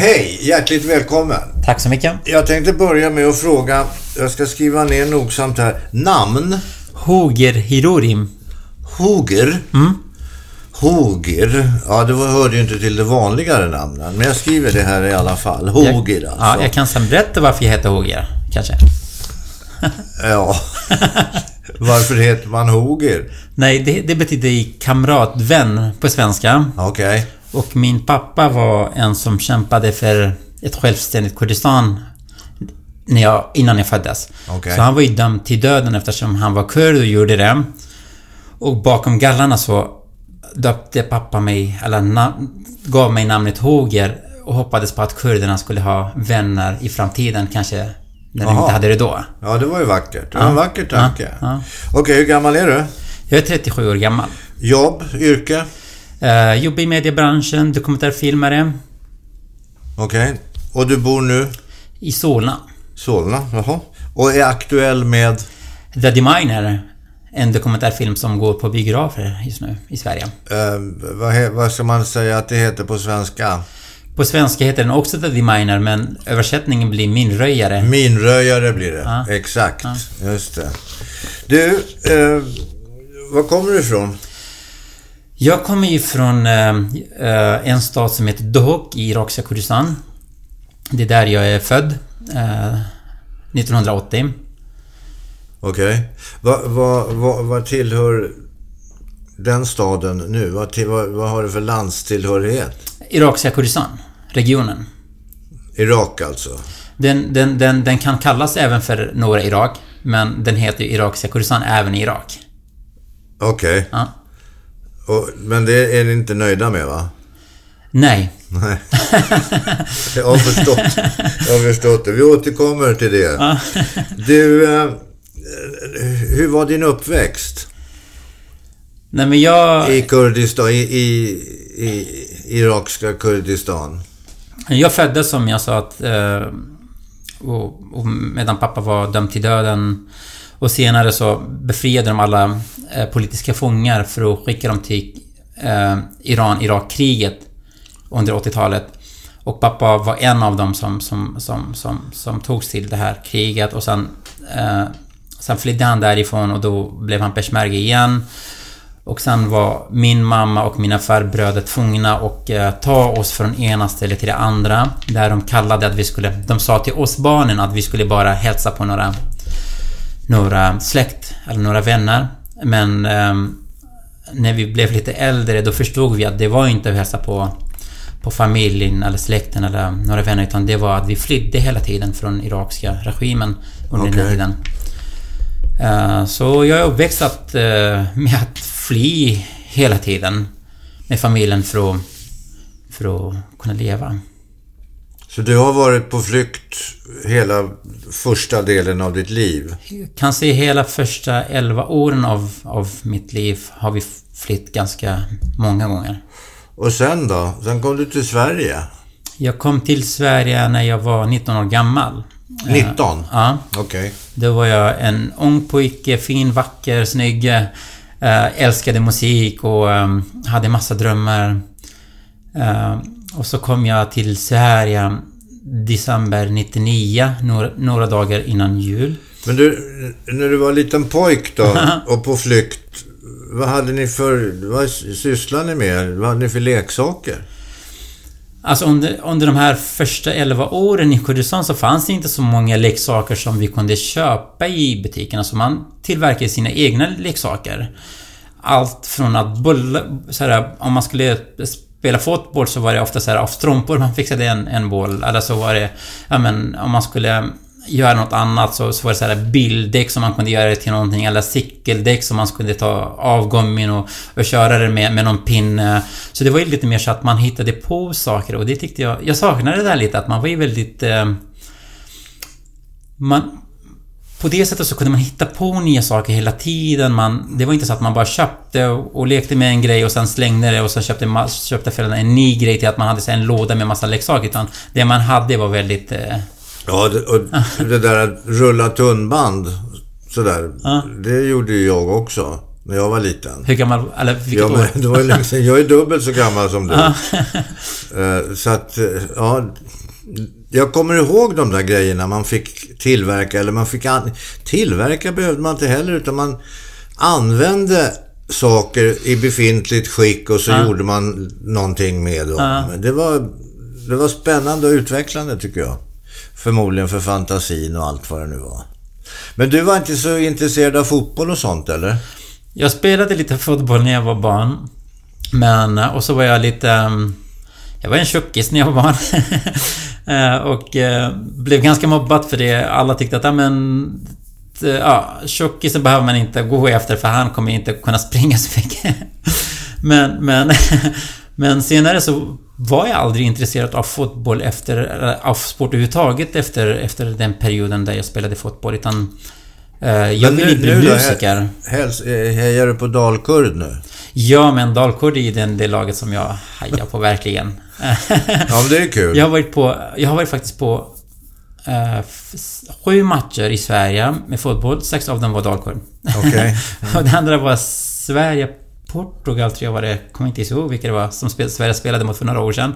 Hej! Hjärtligt välkommen. Tack så mycket. Jag tänkte börja med att fråga, jag ska skriva ner nogsamt här, namn? Hoger Hirorim. Hoger? Mm. Hoger, ja det hörde ju inte till de vanligare namnen, men jag skriver det här i alla fall. Hoger jag, alltså. Ja, jag kan sen berätta varför jag heter Hoger, kanske. Ja. Varför heter man Hoger? Nej, det, det betyder kamratvän på svenska. Okej. Och min pappa var en som kämpade för ett självständigt Kurdistan när jag, innan jag föddes. Okej. Så han var ju dömd till döden eftersom han var kurd och gjorde det. Och bakom gallarna så döpte pappa mig, eller gav mig namnet Hoger och hoppades på att kurderna skulle ha vänner i framtiden, kanske när de inte hade det då. Ja, det var ju vackert. Det var en vacker tanke. ja. Okej, hur gammal är du? Jag är 37 år gammal. Jobb, yrke? Uh, jobbar i mediebranschen, dokumentärfilmare, Okej. Och du bor nu? i Solna. Solna, jaha. Och är aktuell med? The Deminer, en dokumentärfilm som går på biografer just nu i Sverige. Eh, vad, vad ska man säga att det heter på svenska? På svenska heter den också The Deminer, men översättningen blir Minröjare. Minröjare blir det. Ja. Exakt. Just det. Du, eh, var kommer du ifrån? Jag kommer ju från eh, eh, en stad som heter Dohuk i irakiska Kurdistan. Det är där jag är född. Eh, 1980. Okej. Vad vad vad vad tillhör den staden nu? Vad, till, vad, vad har du för landstillhörighet? Irakiska Kurdistan. Regionen. Irak alltså? Den, den, den, den kan kallas även för norra Irak, men den heter ju irakiska Kurdistan även i Irak. Okej. Ja. Och- Men det är ni inte nöjda med va? Nej. Nej. Jag har förstått. Jag har förstått det. Vi återkommer till det. Du, eh, hur var din uppväxt? Nej men jag... I Kurdistan, i, i, i irakiska Kurdistan? Jag föddes som jag sa att... Eh, och, och medan pappa var dömd till döden. Och senare så befriade de alla eh, politiska fångar för att skicka dem till eh, Iran-Irak-kriget under 80-talet. Och pappa var en av dem som, som, som, som, som togs till det här kriget och sen... Eh, sen flydde han därifrån och då blev han peshmerga igen. Och sen var min mamma och mina farbröder tvungna att eh, ta oss från ena stället till det andra. Där de kallade att vi skulle... De sa till oss barnen att vi skulle bara hälsa på några... Några släkt eller några vänner. Men ehm, när vi blev lite äldre då förstod vi att det var inte att hälsa på på familjen eller släkten eller några vänner utan det var att vi flydde hela tiden från irakiska regimen under den Okej. tiden. Eh, Så jag är uppväxt eh, med att fly hela tiden med familjen för att, för att kunna leva. Så du har varit på flykt hela första delen av ditt liv? Kanske hela första 11 åren av, av mitt liv har vi flytt ganska många gånger. Och sen då? Sen kom du till Sverige? Jag kom till Sverige när jag var 19 år gammal. Eh, 19? Ja. Okej. Då var jag en ung pojke, fin, vacker, snygg. eh, älskade musik och eh, hade massa drömmar. Och så kom jag till Sverige december 99, några, några dagar innan jul. Men du, när du var liten pojk då och på flykt, vad hade ni för, vad sysslade ni med? Vad hade ni för leksaker? Alltså under, under de här första 11 åren i Kurdistan så fanns det inte så många leksaker som vi kunde köpa i butikerna. Så man tillverkade sina egna leksaker. Allt från att bolla... Så här, om man skulle spela fotboll så var det ofta så här av strumpor man fixade en, en boll. Eller så var det... Ja men om man skulle göra något annat så, så var det så här bildäck som man kunde göra det till någonting eller cykeldäck som man skulle ta av gummin och, och köra det med, med någon pinne. Så det var ju lite mer så att man hittade på saker och det tyckte jag... Jag saknade det där lite att man var ju väldigt... Eh, man... På det sättet så kunde man hitta på nya saker hela tiden. Man, det var inte så att man bara köpte och, och lekte med en grej och sen slängde det och sen köpte, köpte föräldrarna en ny grej till att man hade så en låda med massa leksaker. Utan det man hade var väldigt... Eh, Ja, det, och det där att rulla tunnband sådär, Ja. det gjorde ju jag också. när jag var liten. Hur gammal, eller vilket Ja, men det var ju sedan. Jag är dubbelt så gammal som du. Eh, så att, eh, ja. Jag kommer ihåg de där grejerna man fick tillverka, eller man fick an... Tillverka behövde man inte heller, utan man använde saker i befintligt skick och så Ja. gjorde man någonting med dem. Ja. Det, var, det var spännande och utvecklande tycker jag. Förmodligen för fantasin och allt vad det nu var. Men du var inte så intresserad av fotboll och sånt eller? Jag spelade lite fotboll när jag var barn. Men, och så var jag lite... um, Jag var en tjockis när jag var barn. Eh, och eh, blev ganska mobbad för det. Alla tyckte att, ja men... Ja, tjockisen behöver man inte gå efter för han kommer inte kunna springa så mycket. Men, men... Men senare så var jag aldrig intresserad av fotboll efter... Av sport överhuvudtaget efter, efter den perioden där jag spelade fotboll. Utan... eh, Jag Men ville nu- bli nu musiker. Helst, hejar du på Dalkurd nu? Ja, men Dalkurd är ju den, det laget som jag hejar på verkligen. Ja, men det är kul. jag har varit på... Jag har varit faktiskt på... eh, sju matcher i Sverige med fotboll. Sex av dem var Dalkurd. Okej. Och det andra var Sverige... Portugal tror jag var det. Kommer inte ihåg vilka det var som spel, Sverige spelade mot för några år sedan.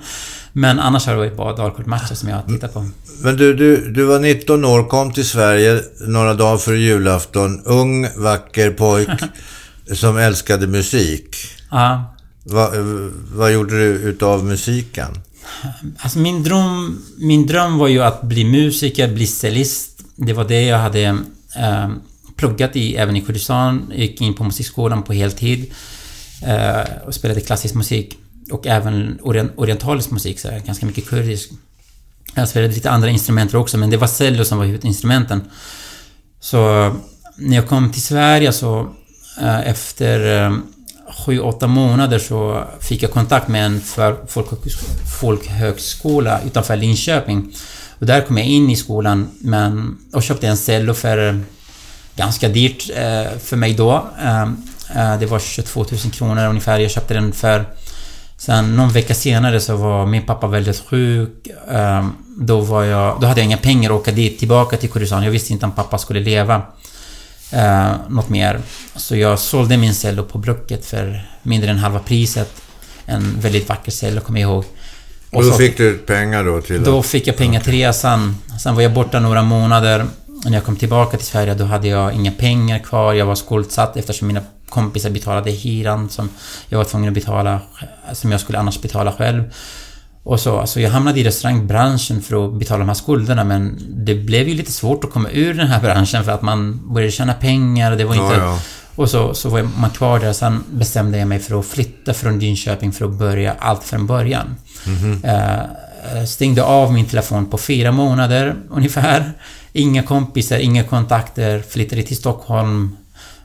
Men annars har det varit bara Dalkurd-matcher som jag har tittat på. Men du, du, du var 19 år, kom till Sverige några dagar före julafton. Ung, vacker pojk som älskade musik. Ja. Va, vad gjorde du utav musiken? Alltså min dröm, min dröm var ju att bli musiker, bli cellist. Det var det jag hade eh, pluggat i även i Kurdistan. Jag gick in på musikskolan på heltid. Eh, och spelade klassisk musik. Och även orient, orientalisk musik, så här, ganska mycket kurdisk. Jag spelade lite andra instrument också, men det var cello som var huvudinstrumenten. Så när jag kom till Sverige så eh, efter eh, sju, åtta månader så fick jag kontakt med en folkhögskola utanför Linköping. Och där kom jag in i skolan men, och köpte en cello för eh, ganska dyrt eh, för mig då. Eh, eh, det var 22 000 kronor ungefär. Jag köpte den för Sen någon vecka senare så var min pappa väldigt sjuk. Eh, Då var jag... Då hade jag inga pengar att åka dit tillbaka till Kurdistan. Jag visste inte om pappa skulle leva eh, något mer. Så jag sålde min cello på Blocket för mindre än halva priset. En väldigt vacker cello, kommer jag ihåg. Och då så- fick du pengar då till då att... fick jag pengar till resan. Sen var jag borta några månader. Och när jag kom tillbaka till Sverige då hade jag inga pengar kvar. Jag var skuldsatt eftersom mina kompisar betalade hyran som jag var tvungen att betala, som jag skulle annars betala själv. Och så, alltså jag hamnade i restaurangbranschen för att betala de här skulderna men det blev ju lite svårt att komma ur den här branschen för att man började tjäna pengar och det var Ja, inte... ja. Och så, så var man kvar där. Sen bestämde jag mig för att flytta från Linköping för att börja allt från början. Eh, stängde av min telefon på fyra månader ungefär. Inga kompisar, inga kontakter. Flyttade till Stockholm.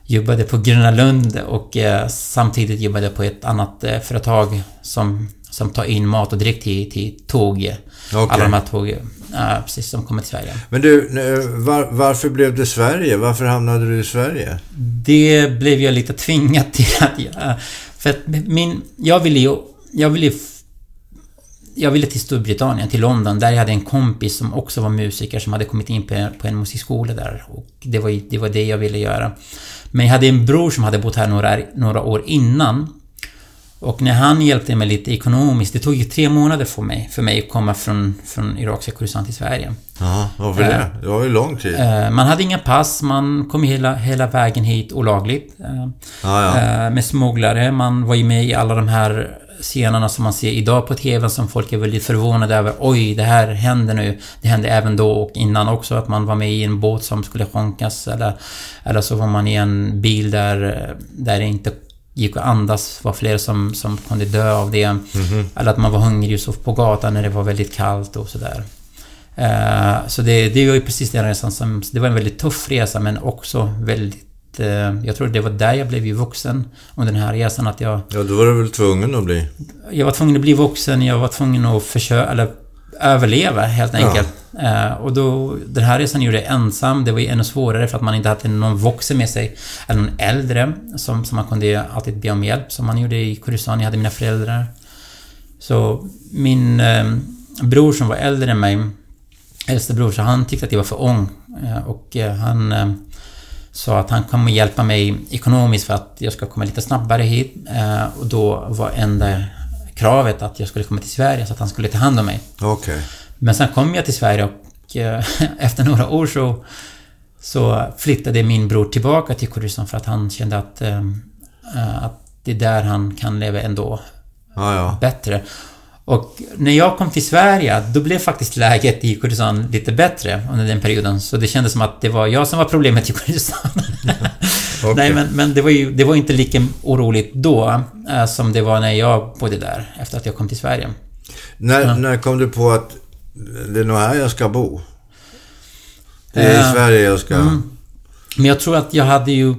Jobbade på Gröna Lund och eh, samtidigt jobbade på ett annat eh, företag som, som tar in mat och dryck till, till tåg. Okej. Alla de här tåg, eh, precis, som kommer till Sverige. Men du, var, varför blev det Sverige? Varför hamnade du i Sverige? Det blev jag lite tvingad till att göra. För att min... Jag ville ju... Jag ville... Jag ville till Storbritannien, till London, där jag hade en kompis som också var musiker som hade kommit in på, på en musikskola där. Och det var, det var det jag ville göra. Men jag hade en bror som hade bott här några, några år innan. Och när han hjälpte mig lite ekonomiskt, det tog ju tre månader för mig, för mig att komma från, från irakiska Kurdistan till Sverige. Jaha, varför Eh, det? Det var ju lång tid. Eh, Man hade inga pass, man kom hela, hela vägen hit olagligt. eh, Ja, ja. eh, Med smugglare. Man var ju med i alla de här scenerna som man ser idag på TV som folk är väldigt förvånade över. Oj, det här händer nu. Det hände även då och innan också att man var med i en båt som skulle sjunkas eller, eller så var man i en bil där, där det inte gick att andas. var flera som, som kunde dö av det. Mhm. Eller att man var hungrig och sov på gatan när det var väldigt kallt och sådär. Eh, så det, det var ju precis den resan som... Det var en väldigt tuff resa men också väldigt... eh, jag tror det var där jag blev ju vuxen under den här resan. Att jag, Ja, då var du väl tvungen att bli. jag var tvungen att bli vuxen, jag var tvungen att försöka... Eller överleva helt Ja. enkelt. Eh, och då... Den här resan gjorde jag ensam. Det var ju ännu svårare för att man inte hade någon vuxen med sig. Eller någon äldre som, som man kunde alltid be om hjälp. Som man gjorde i Kurdistan. Jag hade mina föräldrar. Så min eh, bror som var äldre än mig, äldste bror, så han tyckte att jag var för ung. Eh, och eh, han sa att han kommer hjälpa mig ekonomiskt för att jag ska komma lite snabbare hit. Och då var enda kravet att jag skulle komma till Sverige så att han skulle ta hand om mig. Okej. Men sen kom jag till Sverige och eh, efter några år så, så flyttade min bror tillbaka till Kurdistan för att han kände att, eh, eh, att det är där han kan leva ändå Ja, ja. bättre. Och när jag kom till Sverige, då blev faktiskt läget i Kurdistan lite bättre under den perioden. Så det kändes som att det var jag som var problemet i Kurdistan. Okej. Nej, men, men det var ju det var inte lika oroligt då eh, som det var när jag bodde där, efter att jag kom till Sverige. När, när kom du på att det är nog här jag ska bo? Det är i Eh, Sverige jag ska... Men jag tror att jag hade ju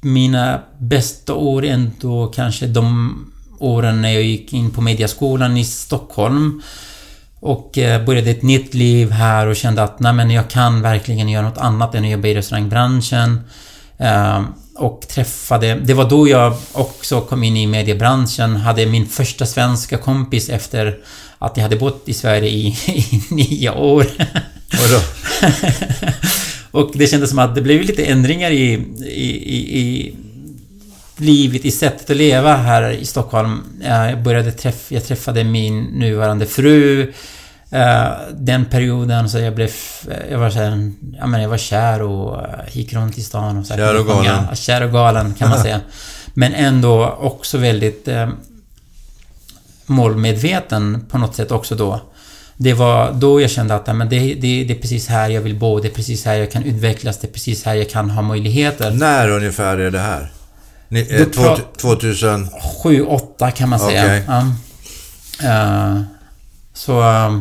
mina bästa år ändå kanske de åren när jag gick in på Mediaskolan i Stockholm. Och eh, började ett nytt liv här och kände att nej men jag kan verkligen göra något annat än att jobba i restaurangbranschen. Eh, och träffade... Det var då jag också kom in i mediebranschen. Hade min första svenska kompis efter att jag hade bott i Sverige i, i nio år. Och det kändes som att det blev lite ändringar i, i, i livet, i sättet att leva här i Stockholm. Eh, Jag började träffa, jag träffade min nuvarande fru. Eh, Den perioden så jag blev, jag var så här, ja men jag var kär och eh, gick runt i stan och så här, Kär och galen. Ja, Kär och galen kan man säga. Men ändå också väldigt eh, målmedveten på något sätt också då. Det var då jag kände att men det, det, det är precis här jag vill bo, det är precis här jag kan utvecklas, det är precis här jag kan ha möjligheter. När ungefär är det här? Ni, eh, två- pra- 2000? 7, 8 kan man säga. Okej. Ja. Eh, så... eh,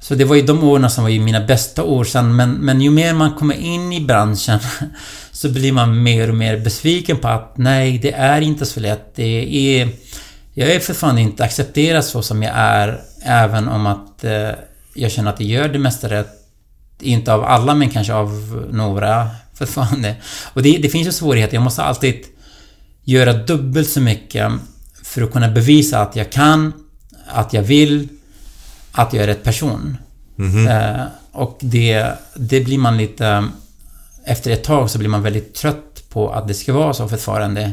så det var ju de åren som var ju mina bästa år sen, men, men ju mer man kommer in i branschen så blir man mer och mer besviken på att nej, det är inte så lätt. Det är... Jag är fortfarande inte accepterad så som jag är, även om att eh, jag känner att jag gör det mesta rätt. Inte av alla, men kanske av några fortfarande. Och det, det finns ju svårigheter. Jag måste alltid göra dubbelt så mycket för att kunna bevisa att jag kan, att jag vill, att jag är rätt person. Eh, och det, det blir man lite... Efter ett tag så blir man väldigt trött på att det ska vara så fortfarande.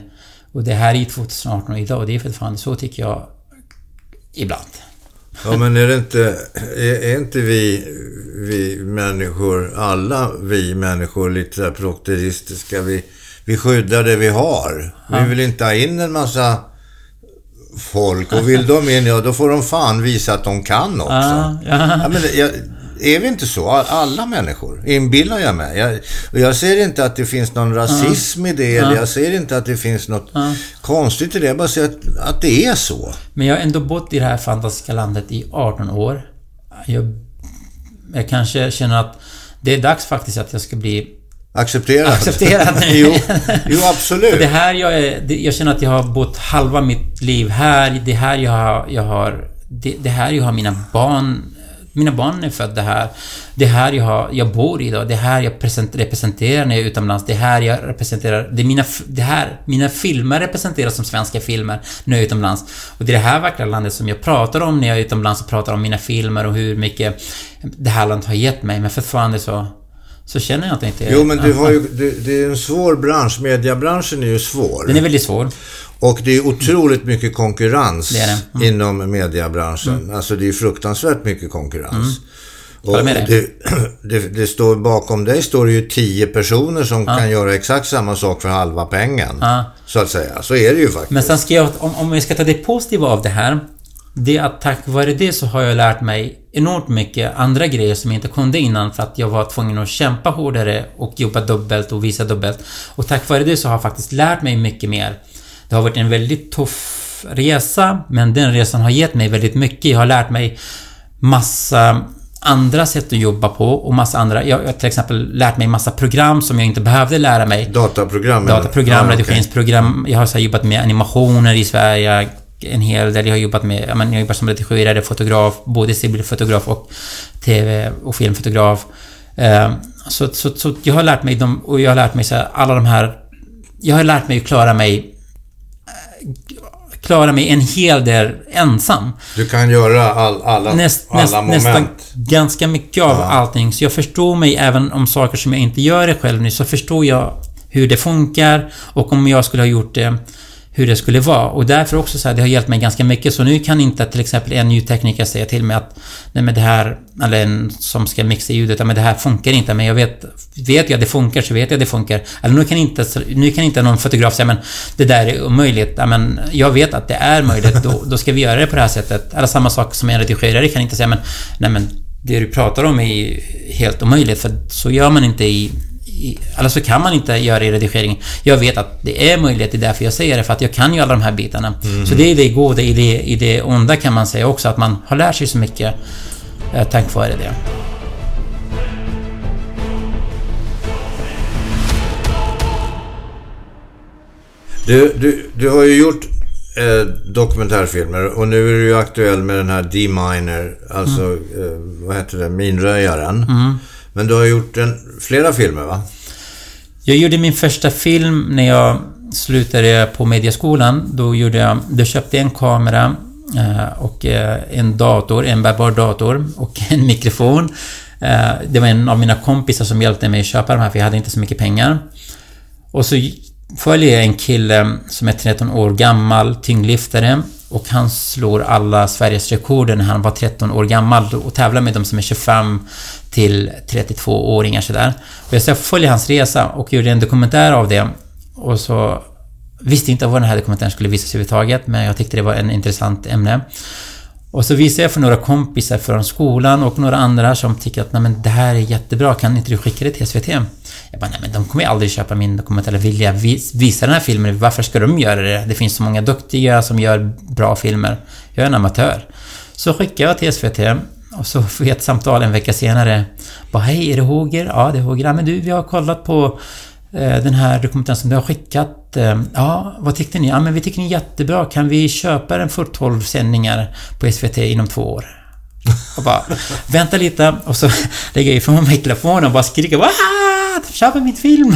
Och det här är 2018 och idag och det är fortfarande så tycker jag ibland. Ja, men är det inte... Är, är inte vi, vi människor, alla vi människor, lite så prokteristiska? Vi, vi skyddar det vi har. Vi vill inte ha in en massa folk. Och vill de in, ja då får de fan visa att de kan också. Ja, ja. Ja, men jag, är vi inte så? Alla människor, inbillar jag mig. Jag, jag ser inte att det finns någon rasism i det, eller jag ser inte att det finns något konstigt i det. Jag bara ser att, att det är så. Men jag har ändå bott i det här fantastiska landet i 18 år. Jag, jag kanske känner att det är dags faktiskt att jag ska bli Accepterat. Accepterat. jo, jo, absolut. Det här jag är, det, jag känner att jag har bott halva mitt liv här. Det här jag har, jag har det, det här jag har mina barn mina barn är födda här. Det här jag, har, jag bor i idag. Det här jag present, representerar när jag är utomlands. Det här jag representerar... Det, mina, det här, mina filmer representeras som svenska filmer när jag är utomlands. Och det är det här vackra landet som jag pratar om när jag är utomlands och pratar om mina filmer och hur mycket det här landet har gett mig. Men fortfarande så... Så känner jag att det inte är... Jo, men du har ju, det, det är en svår bransch. Mediebranschen är ju svår. Den är väldigt svår. Och det är otroligt mycket konkurrens Det det. Mm. inom mediebranschen. Alltså det är fruktansvärt mycket konkurrens. Håller med det, det, det står bakom dig står det ju tio personer som kan göra exakt samma sak för halva pengen. Ja. Så att säga. Så är det ju faktiskt. Men sen ska jag, om, om vi ska ta det positiva av det här. Det är att tack vare det så har jag lärt mig enormt mycket andra grejer som jag inte kunde innan för att jag var tvungen att kämpa hårdare och jobba dubbelt och visa dubbelt. Och tack vare det så har jag faktiskt lärt mig mycket mer. Det har varit en väldigt tuff resa, men den resan har gett mig väldigt mycket. Jag har lärt mig massa andra sätt att jobba på och massa andra... Jag har till exempel lärt mig massa program som jag inte behövde lära mig. Dataprogram? Dataprogram, okej. redigeringsprogram. Jag har så jobbat med animationer i Sverige en hel del. Jag har jobbat med, ja, men jag jobbar som redigerare, fotograf, både civilfotograf och TV och filmfotograf. Eh, så, så, så jag har lärt mig dem och jag har lärt mig så här, alla de här... Jag har lärt mig att klara mig klara mig en hel del ensam. Du kan göra all, alla, Näst, alla näst, moment. nästan ganska mycket av allting. Så jag förstår mig även om saker som jag inte gör själv nu, så förstår jag hur det funkar och om jag skulle ha gjort det hur det skulle vara. Och därför också så här, det har hjälpt mig ganska mycket. Så nu kan inte till exempel en ljudtekniker säga till mig att nej men det här, eller en som ska mixa ljudet, ja men det här funkar inte. Men jag vet, vet jag att det funkar så vet jag att det funkar. Eller nu kan inte, nu kan inte någon fotograf säga men det där är omöjligt. Ja men jag vet att det är möjligt, då, då ska vi göra det på det här sättet. Eller samma sak som en redigerare kan inte säga men nej men det du pratar om är ju helt omöjligt för så gör man inte i, eller så kan man inte göra i redigering. Jag vet att det är möjligt, det är därför jag säger det, för att jag kan ju alla de här bitarna. Så det är det goda i det, i det onda kan man säga också, att man har lärt sig så mycket eh, tack vare det. Du, du, du har ju gjort eh, dokumentärfilmer och nu är du ju aktuell med den här D-Miner, alltså eh, vad heter det, minröjaren. Men du har gjort en, flera filmer va? Jag gjorde min första film när jag slutade på Mediaskolan. Då, gjorde jag, då köpte jag en kamera eh, och eh, en dator, en bärbar dator och en mikrofon. Eh, det var en av mina kompisar som hjälpte mig att köpa de här för jag hade inte så mycket pengar. Och så följer jag en kille som är 13 år gammal, tyngdlyftare. Och han slår alla Sveriges rekord när han var 13 år gammal och tävlar med de som är 25 till 32-åringar sådär. Och jag så följer hans resa och gjorde en dokumentär av det. Och så visste inte vad den här dokumentären skulle visas överhuvudtaget, men jag tyckte det var en intressant ämne. Och så visade jag för några kompisar från skolan och några andra som tycker att nej men det här är jättebra, kan inte du skicka det till SVT? Jag bara, nej men de kommer ju aldrig köpa min dokumentär vilja visa den här filmen, varför ska de göra det? Det finns så många duktiga som gör bra filmer. Jag är en amatör. Så skickade jag till SVT och så får jag ett samtal en vecka senare. Bara, hej, är det Hoger? Ja, det är Hoger. Ja, men du, vi har kollat på den här dokumentären som du har skickat. Eh, ja, vad tyckte ni? Ja, men vi tycker den är jättebra. Kan vi köpa den för 12 sändningar på SVT inom två år? Och bara, vänta lite. Och så lägger jag ifrån mig telefonen och bara skriker Wah! Köper min film!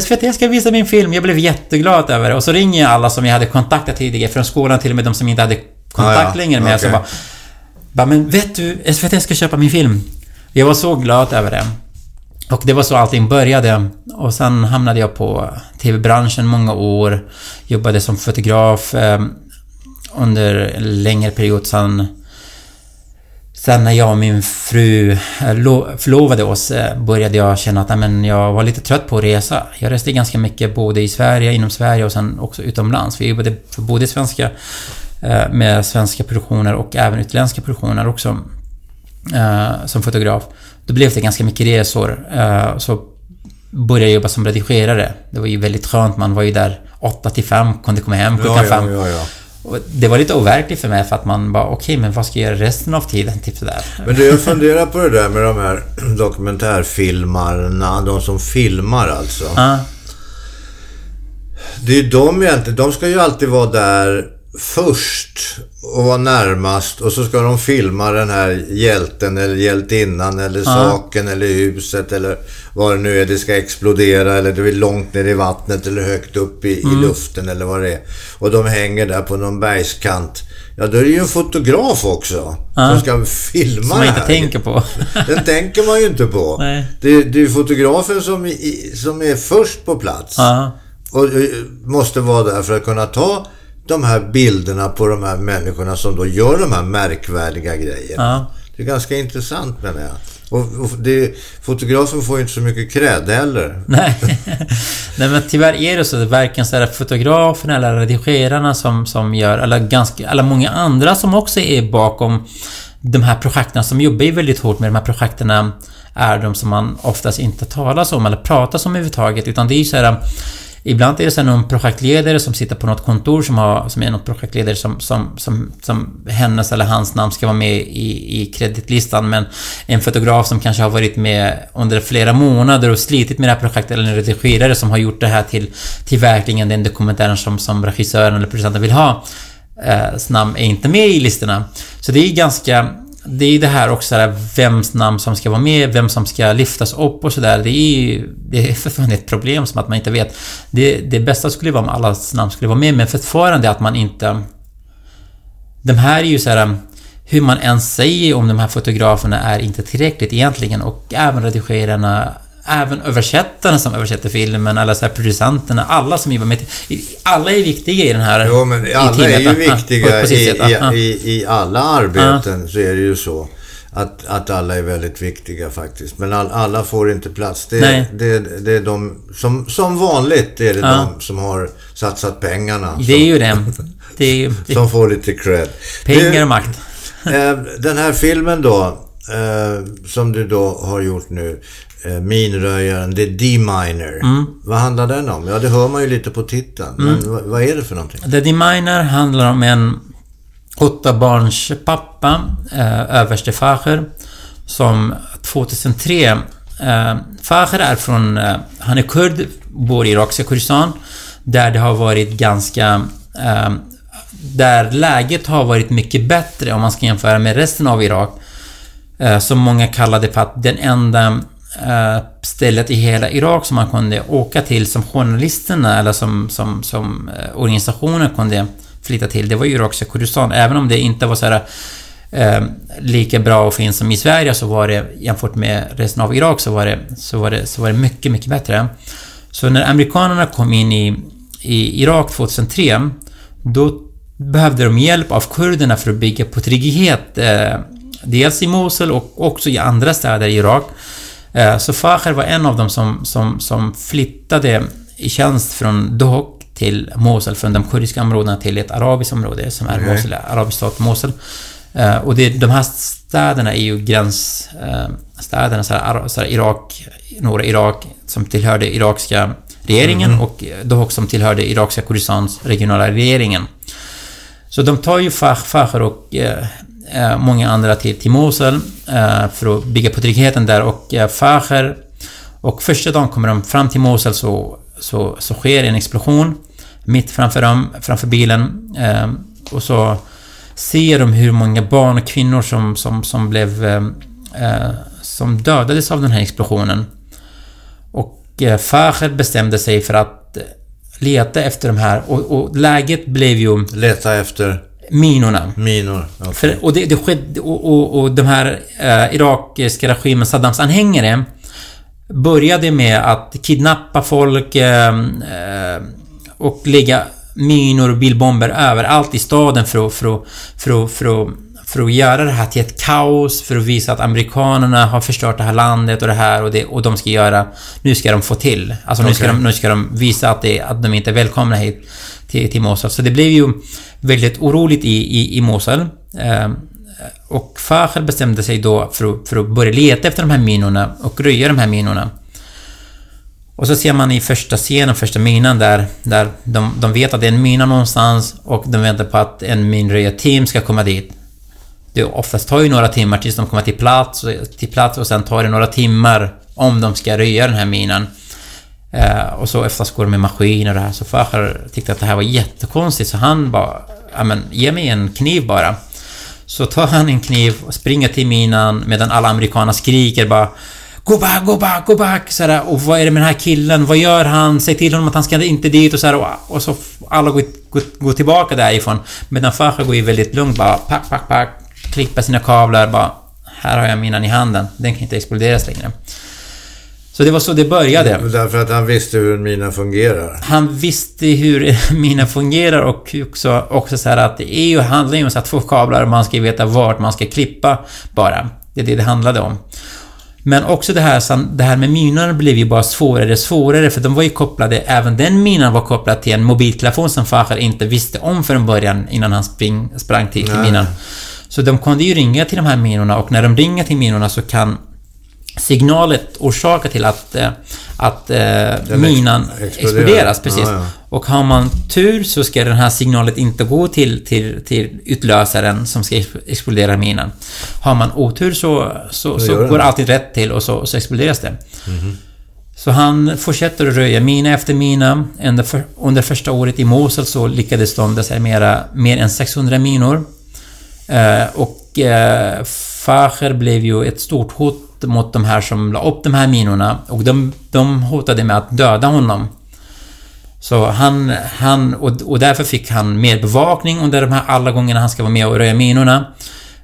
SVT ska visa min film. Jag blev jätteglad över det. Och så ringer jag alla som jag hade kontaktat tidigare från skolan, till och med de som inte hade kontakt Ah, ja. längre med. Okej. Så bara, bara, men vet du, SVT ska köpa min film. Jag var så glad över det. Och det var så allting började. Och sen hamnade jag på TV-branschen många år. Jobbade som fotograf eh, under en längre period. Sen, sen när jag och min fru eh, lo- förlovade oss eh, började jag känna att men jag var lite trött på att resa. Jag reste ganska mycket både i Sverige, inom Sverige och sen också utomlands. Vi jobbade för både svenska eh, med svenska produktioner och även utländska produktioner också eh, som fotograf. Då blev det ganska mycket resor. Eh, så började jag jobba som redigerare. Det var ju väldigt skönt. Man var ju där 8 till 5, kunde komma hem klockan ja, 5. ja, ja. Och det var lite overkligt för mig för att man bara okej, men vad ska jag göra resten av tiden? Typ sådär. Men du, jag funderar på det där med de här dokumentärfilmarna, de som filmar alltså. Ja, Det är ju de egentligen, de ska ju alltid vara där först och vara närmast och så ska de filma den här hjälten eller hjältinnan eller saken eller huset eller vad det nu är. Det ska explodera eller det är långt ner i vattnet eller högt upp i, i luften eller vad det är. Och de hänger där på någon bergskant. Ja, då är det ju en fotograf också som ska filma som man det inte här. tänker på. Den tänker man ju inte på. Nej. Det, det är ju fotografen som, i, som är först på plats. Ja. Och eh, måste vara där för att kunna ta de här bilderna på de här människorna som då gör de här märkvärdiga grejerna. Ja. Det är ganska intressant menar jag. Och, och det, fotografen får ju inte så mycket cred heller. Nej. Nej men tyvärr är det så. Det är varken så fotograferna eller redigerarna som, som gör, eller ganska, eller många andra som också är bakom de här projekten som jobbar ju väldigt hårt med de här projekten är de som man oftast inte talar om eller pratar om överhuvudtaget utan det är ju så här Ibland är det så någon projektledare som sitter på något kontor som, har, som är något projektledare som, som, som, som hennes eller hans namn ska vara med i, i kreditlistan men en fotograf som kanske har varit med under flera månader och slitit med det här projektet eller en redigerare som har gjort det här till, till verkligen den dokumentären som, som regissören eller producenten vill ha eh, namn är inte med i listorna. Så det är ganska det är det här också, där, vems namn som ska vara med, vem som ska lyftas upp och sådär. Det är ju... Det är fortfarande ett problem som att man inte vet. Det, det bästa skulle vara om allas namn skulle vara med, men fortfarande att man inte... De här är ju så här hur man än säger om de här fotograferna är inte tillräckligt egentligen och även redigerarna Även översättarna som översätter filmen, eller så här producenterna, alla som jobbar med Alla är viktiga i den här... Jo, men alla är ju viktiga i, i, i, alla arbeten, så är det ju så. Att, att alla är väldigt viktiga faktiskt. Men all, alla får inte plats. Det, Nej. det, det är de, som, som vanligt är det ja. de som har satsat pengarna. Det är ju det. det, är ju, det. Som får lite cred. Pengar och makt. Eh, den här filmen då, eh, som du då har gjort nu, eh, Minröjaren, The D-Miner. Mm. Vad handlar den om? Ja, det hör man ju lite på titeln. Mm. Men vad är det för någonting? The D-Miner handlar om en åtta barns pappa, överste Facher, som 2003 eh, Facher är från... han är kurd, bor i irakiska Kurdistan, där det har varit ganska där läget har varit mycket bättre om man ska jämföra med resten av Irak. Eh, som många kallade för att den enda eh, Eh, stället i hela Irak som man kunde åka till som journalisterna eller som, som, som eh, kunde flytta till, det var ju irakiska Kurdistan. Även om det inte var så här eh, lika bra och fint som i Sverige så var det jämfört med resten av Irak så var det, så var det, så var det mycket, mycket bättre. Så när amerikanerna kom in i, i Irak 2003 då behövde de hjälp av kurderna för att bygga på trygghet. Eh, dels i Mosul och också i andra städer i Irak. Eh, så Facher var en av dem som, som, som flyttade i tjänst från Dohok till Mosul, från de kurdiska områdena till ett arabiskt område som är okay. Mosul, arabisk stat Mosul. Eh, och det, de här städerna är ju gränsstäderna, så här, så här Irak, norra Irak, som tillhörde irakiska regeringen mm. och Dohok som tillhörde irakiska Kurdistans regionala regeringen. Så de tar ju Facher och eh, eh, Eh, många andra till, till Mosul eh, för att bygga på tryggheten där och eh, Facher och första dagen kommer de fram till Mosul så, så, så sker en explosion mitt framför dem, framför bilen eh, och så ser de hur många barn och kvinnor som, som, som blev eh, eh som dödades av den här explosionen. Och eh, Facher bestämde sig för att leta efter de här och, och läget blev ju... Leta efter? Minorna. Minor, okay. För, och det, det skedde... Och, och, och de här eh, irakiska regimen, Saddams anhängare började med att kidnappa folk eh, eh, och lägga minor och bilbomber överallt i staden för att, för att, för att, för att för att göra det här till ett kaos, för att visa att amerikanerna har förstört det här landet och det här och det, och de ska göra... Nu ska de få till. Alltså okay. nu, ska de, nu ska de visa att, det, att de inte är välkomna hit till, till Mosul. Så det blev ju väldigt oroligt i, i, i Mosul. Eh, och Fachel bestämde sig då för att, för att börja leta efter de här minorna och röja de här minorna. Och så ser man i första scenen, första minan där, där de, de vet att det är en mina någonstans och de väntar på att en minröjarteam ska komma dit det oftast tar ju några timmar tills de kommer till plats, till plats och sen tar det några timmar om de ska röja den här minan. Eh, och så oftast går de med maskiner och det här. Så Fahar tyckte att det här var jättekonstigt så han bara... Ja men, ge mig en kniv bara. Så tar han en kniv och springer till minan medan alla amerikaner skriker bara Gå back, gå back, gå back! Så här, och vad är det med den här killen? Vad gör han? Säg till honom att han ska inte dit och så här, och, och så alla går, går, går tillbaka därifrån. Medan Fahar går ju väldigt lugnt bara pack, pack, pack klippa sina kablar, bara här har jag minan i handen, den kan inte exploderas längre. Så det var så det började. Därför att han visste hur en mina fungerar? Han visste hur mina fungerar och också, också så här att det är ju, handlar ju om att få kablar och man ska veta vart man ska klippa bara. Det är det det handlade om. Men också det här, det här med minorna blev ju bara svårare och svårare för de var ju kopplade, även den minan var kopplad till en mobiltelefon som Fahar inte visste om från början innan han spring, sprang till, till minan. Så de kunde ju ringa till de här minorna och när de ringer till minorna så kan signalet orsaka till att, eh, att eh, minan exploderas. precis. Ja, ja. Och har man tur så ska den här signalet inte gå till, till, till utlösaren som ska explodera minan. Har man otur så, så, så går det alltid rätt till och så, så exploderas det. Mm. Så han fortsätter att röja mina efter mina. Under, för, under första året i Mosul så lyckades de desarmera mer än 600 minor. Eh, och eh, Facher blev ju ett stort hot mot de här som la upp de här minorna och de, de hotade med att döda honom. Så han, han och, och därför fick han mer bevakning under de här alla gångerna han ska vara med och röja minorna.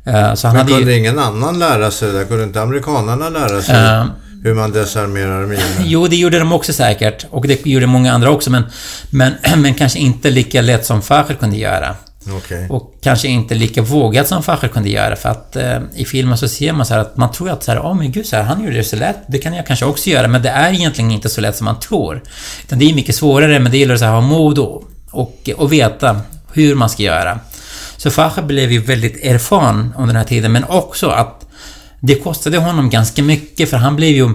Uh, så han Men kunde ju... ingen annan lära sig det? Kunde inte amerikanerna lära sig? Uh, hur man desarmerar minor? Jo, det gjorde de också säkert. Och det gjorde många andra också, men, men, men kanske inte lika lätt som Facher kunde göra. Okay. Och kanske inte lika vågat som Facher kunde göra för att eh, i filmen så ser man så att man tror att så här, åh oh, men gud, så här, han gjorde det så lätt, det kan jag kanske också göra, men det är egentligen inte så lätt som man tror. Utan det är mycket svårare, men det gäller att ha mod och, och, och veta hur man ska göra. Så Facher blev ju väldigt erfaren under den här tiden, men också att det kostade honom ganska mycket, för han blev ju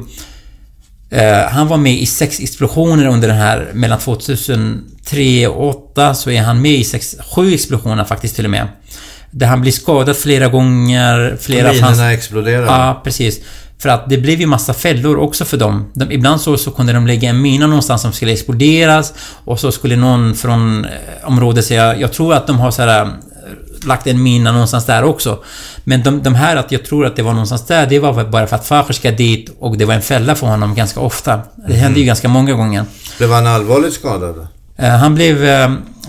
Eh, han var med i sex explosioner under den här, mellan 2003 och 2008 så är han med i sex, sju explosioner faktiskt till och med. Där han blir skadad flera gånger, flera... Minerna fanns... exploderar. Ja, precis. För att det blev ju massa fällor också för dem. De, ibland så, så kunde de lägga en mina någonstans som skulle exploderas och så skulle någon från eh, området säga, jag tror att de har så här lagt en mina någonstans där också. Men de, de här att jag tror att det var någonstans där, det var bara för att Facher ska dit och det var en fälla för honom ganska ofta. Det hände ju mhm. ganska många gånger. Blev han allvarligt skadad? Eh, han blev...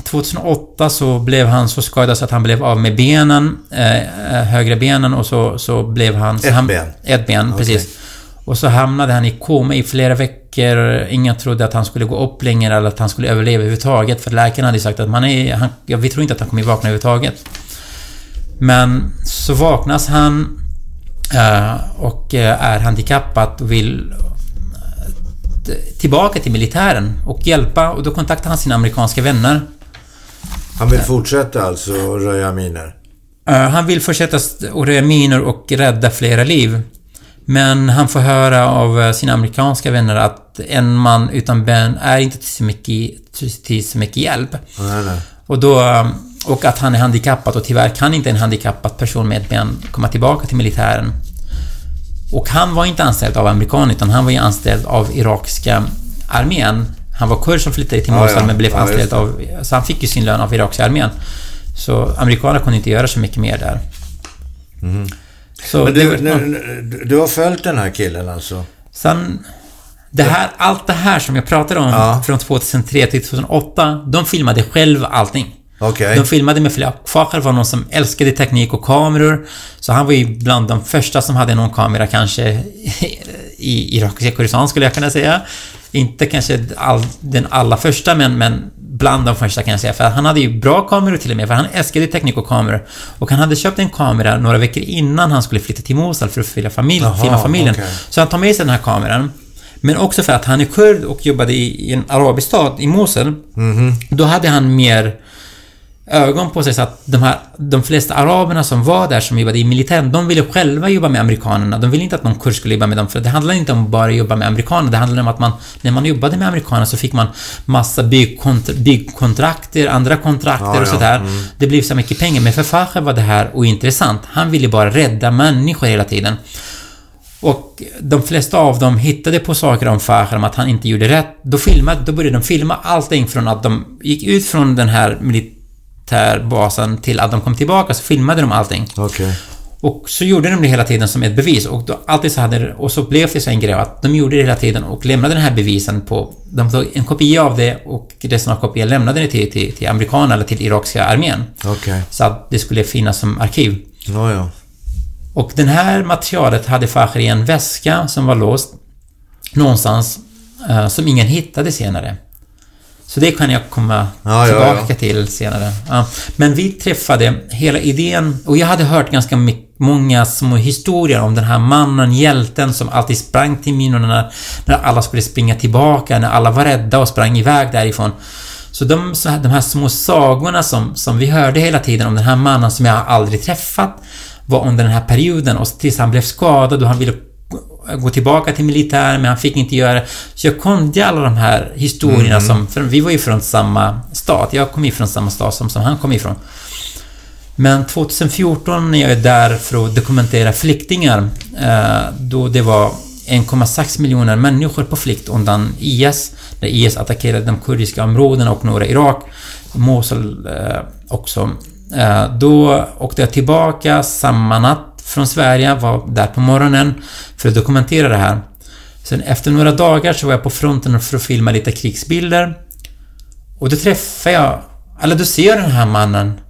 2008 eh, så blev han så skadad så att han blev av med benen, eh, högra benen och så, så blev han... Ett han, ben? Ett ben, okay. precis. Och så hamnade han i koma i flera veckor. Ingen trodde att han skulle gå upp längre eller att han skulle överleva överhuvudtaget. För läkarna hade sagt att man är... Han, ja, vi tror inte att han kommer vakna överhuvudtaget. Men så vaknas han uh, och uh, är handikappad och vill uh, tillbaka till militären och hjälpa och då kontaktar han sina amerikanska vänner. Han vill fortsätta alltså röja miner? Han vill fortsätta att röja minor och rädda flera liv. Men han får höra av sina amerikanska vänner att en man utan ben är inte till så mycket, till så mycket hjälp. Nej, nej. Och då och att han är handikappad och tyvärr kan inte en handikappad person med ett ben komma tillbaka till militären. Och han var inte anställd av amerikan utan han var ju anställd av irakiska armén. Han var kurd som flyttade till Mosul ja, ja. men blev ja, anställd av... Så han fick ju sin lön av irakiska armén. Så amerikanerna kunde inte göra så mycket mer där. Mm. Så men du, det, du har följt den här killen alltså? Sen... Det här, allt det här som jag pratade om ja. från 2003 till 2008, de filmade själv allting. Okay. De filmade med flera. Facher var någon som älskade teknik och kameror. Så han var ju bland de första som hade någon kamera kanske i irakiska Kurdistan skulle jag kunna säga. Inte kanske all, den allra första men, men bland de första kan jag säga. För han hade ju bra kameror till och med, för han älskade teknik och kameror. Och han hade köpt en kamera några veckor innan han skulle flytta till Mosul för att filma, familj, Aha, filma familjen. Okay. Så han tar med sig den här kameran. Men också för att han är kurd och jobbade i, i en arabisk stad, i Mosul. Mm -hmm. Då hade han mer ögon på sig så att de här, de flesta araberna som var där som jobbade i militären, de ville själva jobba med amerikanerna. De ville inte att någon kurs skulle jobba med dem, för det handlade inte om bara att jobba med amerikaner. Det handlade om att man, när man jobbade med amerikaner så fick man massa byggkontra, byggkontrakter, andra kontrakter ja, och sådär. Ja, mm. Det blev så mycket pengar. Men för Facher var det här ointressant. Han ville bara rädda människor hela tiden. Och de flesta av dem hittade på saker om Facher, om att han inte gjorde rätt. Då, filmade, då började de filma allting från att de gick ut från den här militär militärbasen till att de kom tillbaka så filmade de allting. Okay. Och så gjorde de det hela tiden som ett bevis och då alltid så hade och så blev det så en grej att de gjorde det hela tiden och lämnade den här bevisen på... De tog en kopia av det och resten av kopian lämnade det till, till, till amerikanerna eller till irakiska armén. Okay. Så att det skulle finnas som arkiv. Oh, ja. Och det här materialet hade Facher i en väska som var låst någonstans uh, som ingen hittade senare. Så det kan jag komma ja, tillbaka ja, ja. till senare. Men vi träffade hela idén och jag hade hört ganska många små historier om den här mannen, hjälten som alltid sprang till minorna när, när alla skulle springa tillbaka, när alla var rädda och sprang iväg därifrån. Så de, så de här små sagorna som, som vi hörde hela tiden om den här mannen som jag aldrig träffat var under den här perioden och tills han blev skadad och han ville gå tillbaka till militären, men han fick inte göra det. Så jag kunde alla de här historierna mm. som... För vi var ju från samma stad. Jag kom ifrån samma stad som, som han kom ifrån. Men 2014 när jag är där för att dokumentera flyktingar, eh, då det var 1,6 miljoner människor på flykt undan IS, där IS attackerade de kurdiska områdena och norra Irak, Mosul eh, också. Eh, då åkte jag tillbaka samma natt från Sverige, var där på morgonen för att dokumentera det här. Sen efter några dagar så var jag på fronten för att filma lite krigsbilder. Och då träffade jag, eller då ser jag den här mannen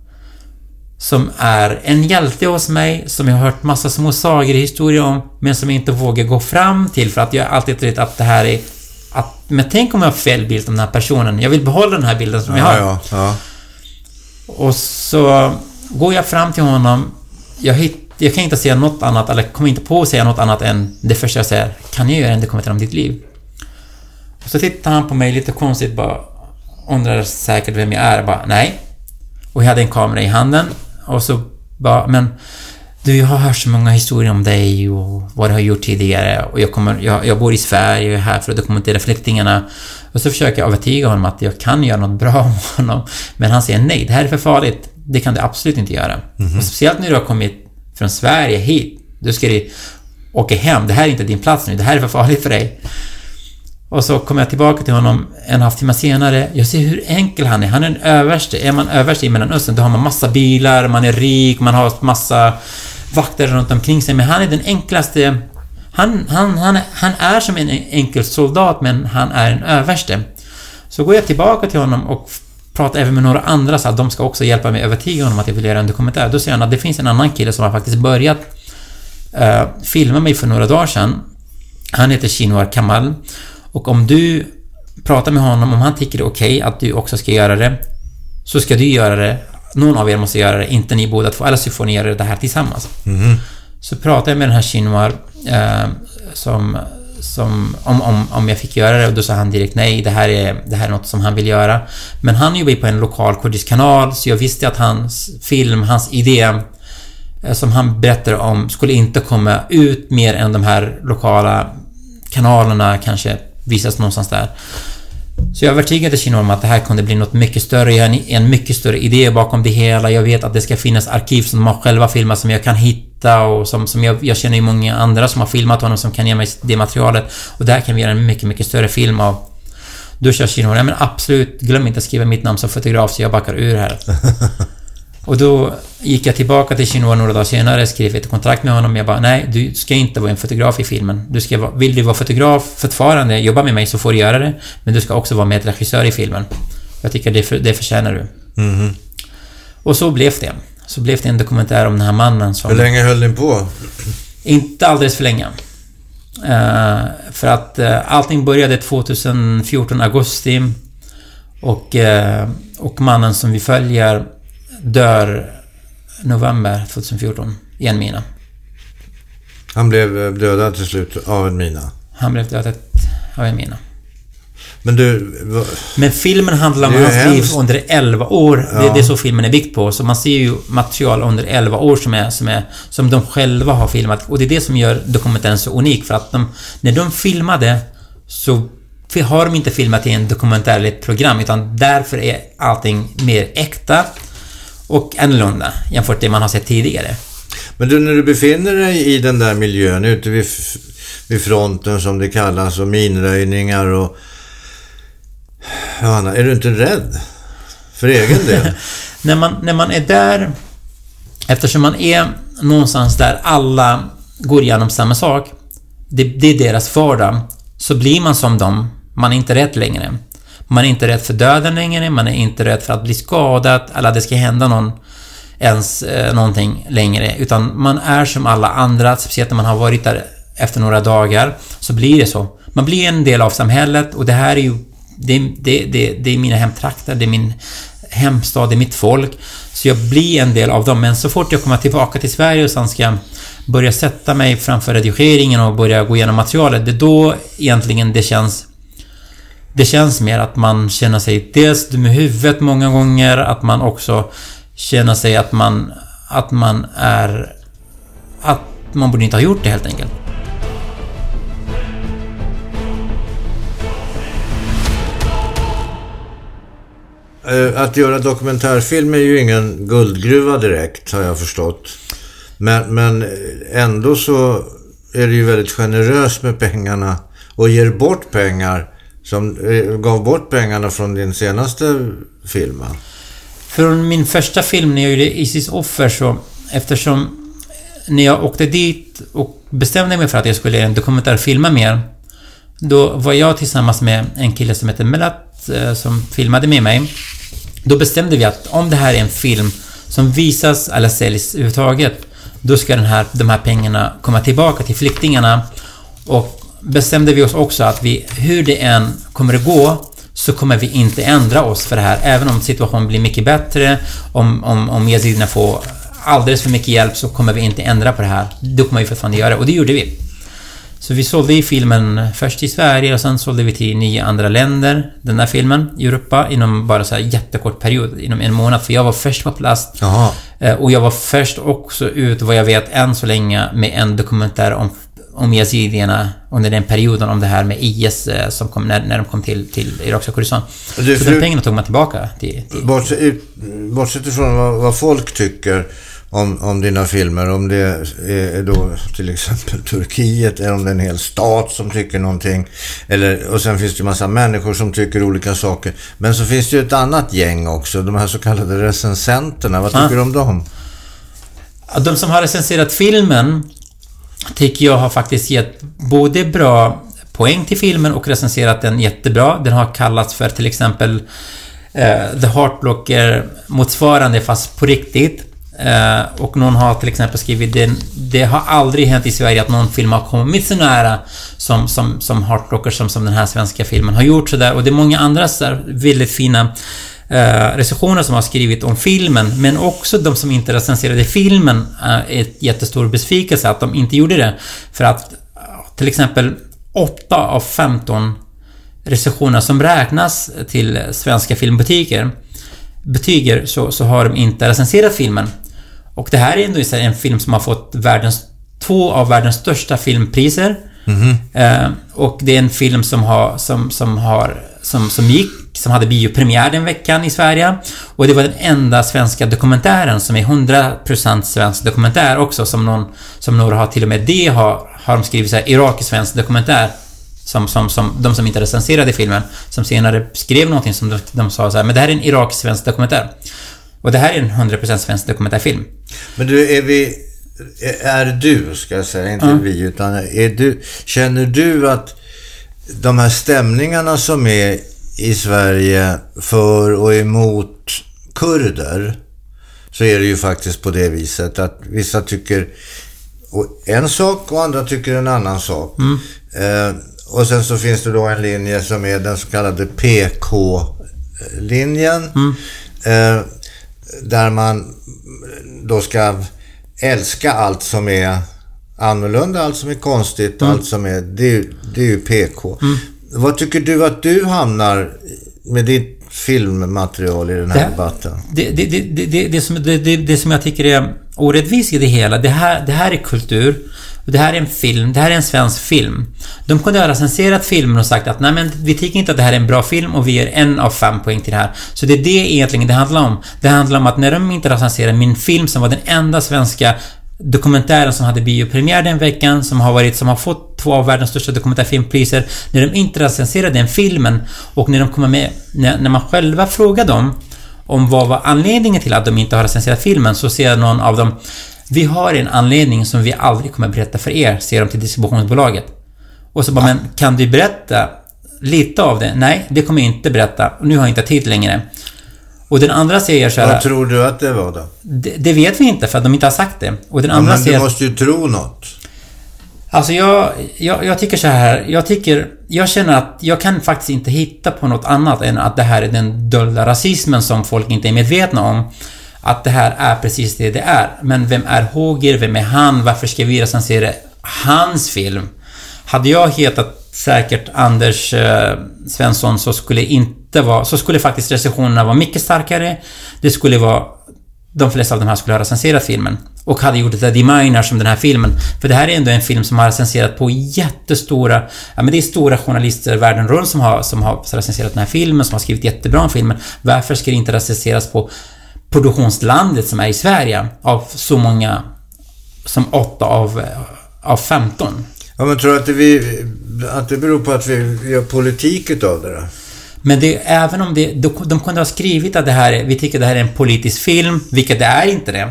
som är en hjälte hos mig, som jag har hört massa små sagor historier om, men som jag inte vågar gå fram till för att jag alltid trott att det här är... Att, men tänk om jag har fel bild om den här personen. Jag vill behålla den här bilden som ja, jag har. Ja, ja. Och så går jag fram till honom. Jag, hitt, jag kan inte säga något annat, eller kommer inte på att säga något annat än det första jag säger. Kan jag göra en dokumentär om ditt liv? Och så tittar han på mig lite konstigt bara. Undrar säkert vem jag är. Bara, nej. Och jag hade en kamera i handen. Och så bara, men... Du, jag har hört så många historier om dig och vad du har gjort tidigare och jag, kommer, jag, jag bor i Sverige och är här för att dokumentera flyktingarna. Och så försöker jag övertyga honom att jag kan göra något bra om honom. Men han säger nej, det här är för farligt. Det kan du absolut inte göra. Mhm. Och speciellt när du har kommit från Sverige hit. Du ska åka hem. Det här är inte din plats nu. Det här är för farligt för dig. Och så kommer jag tillbaka till honom en halvtimme senare. Jag ser hur enkel han är. Han är en överste. Är man överste i Mellanöstern, då har man massa bilar, man är rik, man har massa vakter runt omkring sig. Men han är den enklaste... Han, han, han, han är som en enkel soldat, men han är en överste. Så går jag tillbaka till honom och pratar även med några andra så att de ska också hjälpa mig övertyga honom att jag vill göra en dokumentär. Då säger han att det finns en annan kille som har faktiskt börjat uh, filma mig för några dagar sedan. Han heter Shinwar Kamal. Och om du pratar med honom, om han tycker det är okej okay att du också ska göra det, så ska du göra det. Någon av er måste göra det, inte ni båda två, eller så får ni göra det här tillsammans. Mhm. Så pratade jag med den här Shinwar eh, som, som om, om, om jag fick göra det och då sa han direkt nej, det här, är, det här är något som han vill göra. Men han jobbar ju på en lokal kurdisk kanal, så jag visste att hans film, hans idé eh, som han berättar om skulle inte komma ut mer än de här lokala kanalerna kanske visas någonstans där. Så jag övertygade Kino om att det här kunde bli något mycket större. Jag har en, mycket större idé bakom det hela. Jag vet att det ska finnas arkiv som de har själva filmat som jag kan hitta och som, som jag, jag känner ju många andra som har filmat honom som kan ge mig det materialet. Och där kan vi göra en mycket, mycket större film av. Då kör Kino, ja men absolut, glöm inte att skriva mitt namn som fotograf så jag backar ur här. Och då gick jag tillbaka till Shinwa några dagar senare, skrev ett kontrakt med honom. Jag bara, nej, du ska inte vara en fotograf i filmen. Du ska vara, vill du vara fotograf fortfarande, jobba med mig så får du göra det. Men du ska också vara medregissör i filmen. Jag tycker det, för, det förtjänar du. Mhm. Och så blev det. Så blev det en dokumentär om den här mannen som... Hur länge höll ni på? Inte alldeles för länge. Eh, för att uh, allting började 2014, augusti. Och, uh, och mannen som vi följer dör november 2014 i en mina. Han blev eh, dödad till slut av en mina. Han blev dödad av en mina. Men du... va- Men filmen handlar om Det hans liv under 11 år. Det, Ja. det är så filmen är byggt på. Så man ser ju material under 11 år som är, som är som de själva har filmat. Och det är det som gör dokumentären så unik. För att de, när de filmade så har de inte filmat i en dokumentär eller ett program. Utan därför är allting mer äkta och annorlunda jämfört med det man har sett tidigare. Men du, när du befinner dig i den där miljön ute vid, vid fronten som det kallas och minröjningar och... Anna, är du inte rädd? För egen del? när, man, när man är där, eftersom man är någonstans där alla går igenom samma sak, det, det är deras vardag, så blir man som dem. Man är inte rädd längre. Man är inte rädd för döden längre, man är inte rädd för att bli skadad eller att det ska hända någon ens eh, någonting längre. Utan man är som alla andra, speciellt när man har varit där efter några dagar, så blir det så. Man blir en del av samhället och det här är ju... Det, det, det, det är mina hemtrakter, det är min hemstad, det är mitt folk. Så jag blir en del av dem. Men så fort jag kommer tillbaka till Sverige och sen ska börja sätta mig framför redigeringen och börja gå igenom materialet, det är då egentligen det känns det känns mer att man känner sig dels dum i huvudet många gånger, att man också känner sig att man... Att man är... Att man borde inte ha gjort det helt enkelt. Eh, att göra dokumentärfilm är ju ingen guldgruva direkt, har jag förstått. Men, men ändå så är det ju väldigt generöst med pengarna och ger bort pengar som eh, gav bort pengarna från din senaste film. Från min första film när jag gjorde Isis offer så... Eftersom när jag åkte dit och bestämde mig för att jag skulle göra en dokumentärfilma mer, då var jag tillsammans med en kille som heter Melat, eh, som filmade med mig. Då bestämde vi att om det här är en film som visas eller säljs överhuvudtaget, då ska den här, de här pengarna komma tillbaka till flyktingarna. Och bestämde vi oss också att vi, hur det än kommer att gå, så kommer vi inte ändra oss för det här. Även om situationen blir mycket bättre, om, om, om yazidierna får alldeles för mycket hjälp så kommer vi inte ändra på det här. Då kommer vi fortfarande göra det. Och det gjorde vi. Så vi sålde ju filmen först i Sverige och sen sålde vi till nio andra länder, den där filmen, i Europa, inom bara så här jättekort period, inom en månad. För jag var först på plats. Jaha. Eh, Och jag var först också ut, vad jag vet än så länge, med en dokumentär om, om yazidierna under den perioden, om det här med IS eh, som kom, när, när de kom till, till irakiska Kurdistan. Så de pengarna tog man tillbaka till... till Bortsett, ut- bortsett ifrån vad, vad folk tycker om, om dina filmer, om det är då till exempel Turkiet, eller om det är en hel stat som tycker någonting. Eller, och sen finns det ju massa människor som tycker olika saker. Men så finns det ju ett annat gäng också, de här så kallade recensenterna. Vad tycker Ah. du om dem? De som har recenserat filmen tycker jag har faktiskt gett både bra poäng till filmen och recenserat den jättebra. Den har kallats för till exempel eh, The Heartblocker motsvarande fast på riktigt. Eh, och någon har till exempel skrivit det, det har aldrig hänt i Sverige att någon film har kommit så nära som, som, som Heartblocker som, som den här svenska filmen har gjort sådär. Och det är många andra så där väldigt fina eh, recensioner som har skrivit om filmen, men också de som inte recenserade filmen är ett jättestor besvikelse att de inte gjorde det. För att eh, till exempel 8 av 15 recensioner som räknas till svenska filmbutiker betyger så, så har de inte recenserat filmen. Och det här är ändå en film som har fått världens, två av världens största filmpriser. Eh, och det är en film som har, som, som har, som, som gick, som hade biopremiär den veckan i Sverige. Och det var den enda svenska dokumentären som är 100% svensk dokumentär också, som någon, som några har till och med det har, har de skrivit så här, irakisk-svensk dokumentär. Som, som, som, de som inte recenserade filmen, som senare skrev någonting som de, de sa så här, men det här är en irakisk-svensk dokumentär. Och det här är en 100% svensk dokumentärfilm. Men du, är vi... Är du, ska jag säga, inte vi, utan är du... Känner du att de här stämningarna som är i Sverige för och emot kurder, så är det ju faktiskt på det viset att vissa tycker en sak och andra tycker en annan sak. Eh, och sen så finns det då en linje som är den så kallade PK-linjen. Eh, där man då ska älska allt som är annorlunda, allt som är konstigt, allt som är... Det, är ju- det är ju PK. Vad tycker du att du hamnar med ditt filmmaterial i den här Det- debatten? Det, det, det, det, det, som, det, det, som jag tycker är orättvist i det hela, det här, det här är kultur. Det här är en film, det här är en svensk film. De kunde ha recenserat filmen och sagt att nej men vi tycker inte att det här är en bra film och vi ger en av fem poäng till det här. Så det är det egentligen det handlar om. Det handlar om att när de inte recenserar min film som var den enda svenska dokumentären som hade biopremiär den veckan, som har varit, som har fått två av världens största dokumentärfilmpriser. När de inte recenserar den filmen och när de kommer med, när, när man själva frågar dem om vad var anledningen till att de inte har recenserat filmen så säger någon av dem Vi har en anledning som vi aldrig kommer berätta för er, säger de till distributionsbolaget. Och så bara, men kan du berätta lite av det? Nej, det kommer jag inte berätta. Nu har jag inte tid längre. Och den andra säger så här, Vad tror du att det var då? det, det vet vi inte för att de inte har sagt det. Och den Ja, andra men du säger... måste ju tro något. Alltså jag, jag, jag tycker så här. Jag tycker... Jag känner att jag kan faktiskt inte hitta på något annat än att det här är den dolda rasismen som folk inte är medvetna om. Att det här är precis det det är. Men vem är Håger? Vem är han? Varför ska vi recensera hans film? Hade jag hetat säkert Anders eh, Svensson så skulle inte vara... Så skulle faktiskt recensionerna vara mycket starkare. Det skulle vara... De flesta av de här skulle ha recenserat filmen. Och hade gjort ett Eddie Miner som den här filmen. För det här är ändå en film som har recenserat på jättestora... Ja men det är stora journalister världen runt som har, som har recenserat den här filmen, som har skrivit jättebra om filmen. Varför ska det inte recenseras på produktionslandet som är i Sverige? Av så många... Som 8 av, av 15. Ja, men tror du att det, vi, att det beror på att vi gör politik utav det då? Men det, även om det... De, kunde ha skrivit att det här är, vi tycker det här är en politisk film, vilket det är inte det.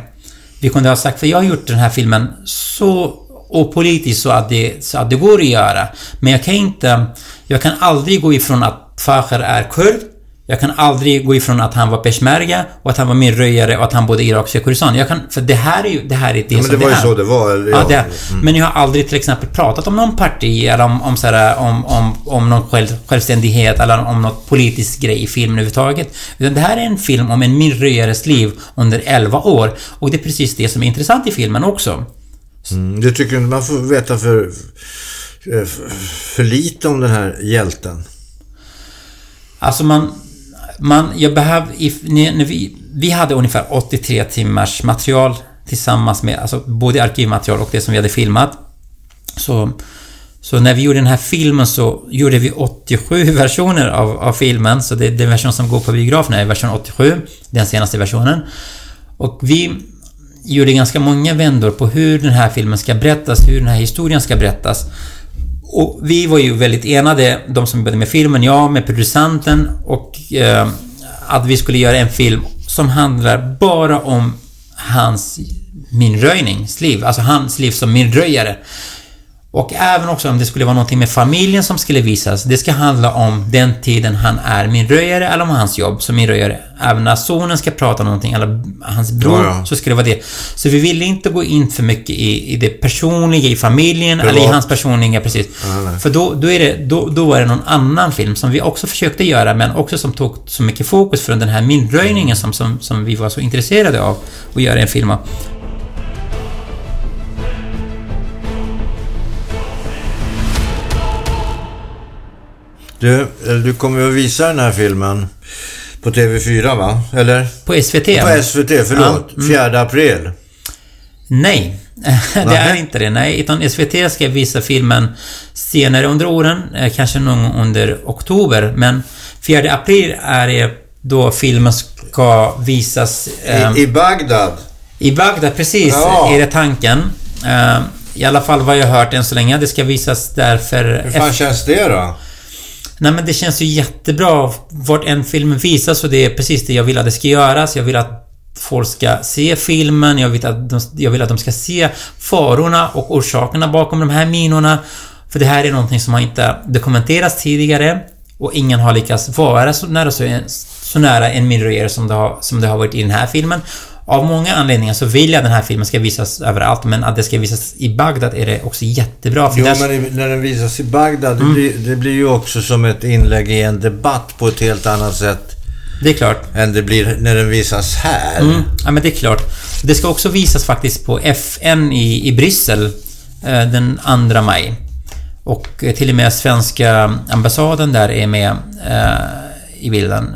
vi kunde ha sagt, för jag har gjort den här filmen så opolitiskt så att det, så att det går att göra. Men jag kan inte, jag kan aldrig gå ifrån att Facher är kurd jag kan aldrig gå ifrån att han var peshmerga och att han var minröjare och att han bodde i irakiska Kurdistan. Jag kan, för det här är ju det, här är det ja, som det, det var ju så det var. Ja, ja det mm. Men jag har aldrig till exempel pratat om någon parti eller om, om, så här, om, om, om någon själv, självständighet eller om något politisk grej i filmen överhuvudtaget. Utan det här är en film om en minröjares liv under 11 år. Och det är precis det som är intressant i filmen också. Mm, du tycker man får veta för, för, för lite om den här hjälten? Alltså man man, jag behöver, när vi, vi hade ungefär 83 timmars material tillsammans med, alltså både arkivmaterial och det som vi hade filmat. Så, så när vi gjorde den här filmen så gjorde vi 87 versioner av, av filmen, så det är den version som går på biograferna, är version 87, den senaste versionen. Och vi gjorde ganska många vändor på hur den här filmen ska berättas, hur den här historien ska berättas. Och vi var ju väldigt enade, de som jobbade med filmen, jag med producenten och eh, att vi skulle göra en film som handlar bara om hans minröjningsliv, alltså hans liv som minröjare. Och även också om det skulle vara någonting med familjen som skulle visas. Det ska handla om den tiden han är minröjare eller om hans jobb som minröjare. Även när sonen ska prata någonting eller hans bror ja, ja. så skulle det vara det. Så vi ville inte gå in för mycket i, i det personliga i familjen Privat. eller i hans personliga, precis. Ja, För då, då, är det, då, då var det någon annan film som vi också försökte göra men också som tog så mycket fokus från den här minröjningen som, som, som vi var så intresserade av att göra en film av. Du, eh, du kommer att visa den här filmen på TV4 va? Eller? På SVT? På SVT, förlåt. Ja. Mm. 4 april. Nej, det är inte det. Nej, utan SVT ska visa filmen senare under åren, eh, kanske någon under oktober. Men 4 april är det då filmen ska visas... Um, I, I Bagdad? I Bagdad, precis. Ja. Är det tanken. Uh, I alla fall vad jag har hört än så länge. Det ska visas därför... Hur fan känns det då? Nej men det känns ju jättebra vart en film visas och det är precis det jag vill att det ska göras. Jag vill att folk ska se filmen, jag vill att de, jag vill att de ska se farorna och orsakerna bakom de här minorna. För det här är någonting som har inte dokumenterats tidigare och ingen har lyckats vara så nära, så, så nära en minröjare som det, har, som det har varit i den här filmen. Av många anledningar så vill jag att den här filmen ska visas överallt, men att det ska visas i Bagdad är det också jättebra. För jo, där... men när den visas i Bagdad, mm. det, blir, det blir ju också som ett inlägg i en debatt på ett helt annat sätt. Det är klart. Än det blir när den visas här. Mm. Ja, men det är klart. Det ska också visas faktiskt på FN i, i Bryssel eh, den 2 maj. Och eh, till och med svenska ambassaden där är med eh, i bilden.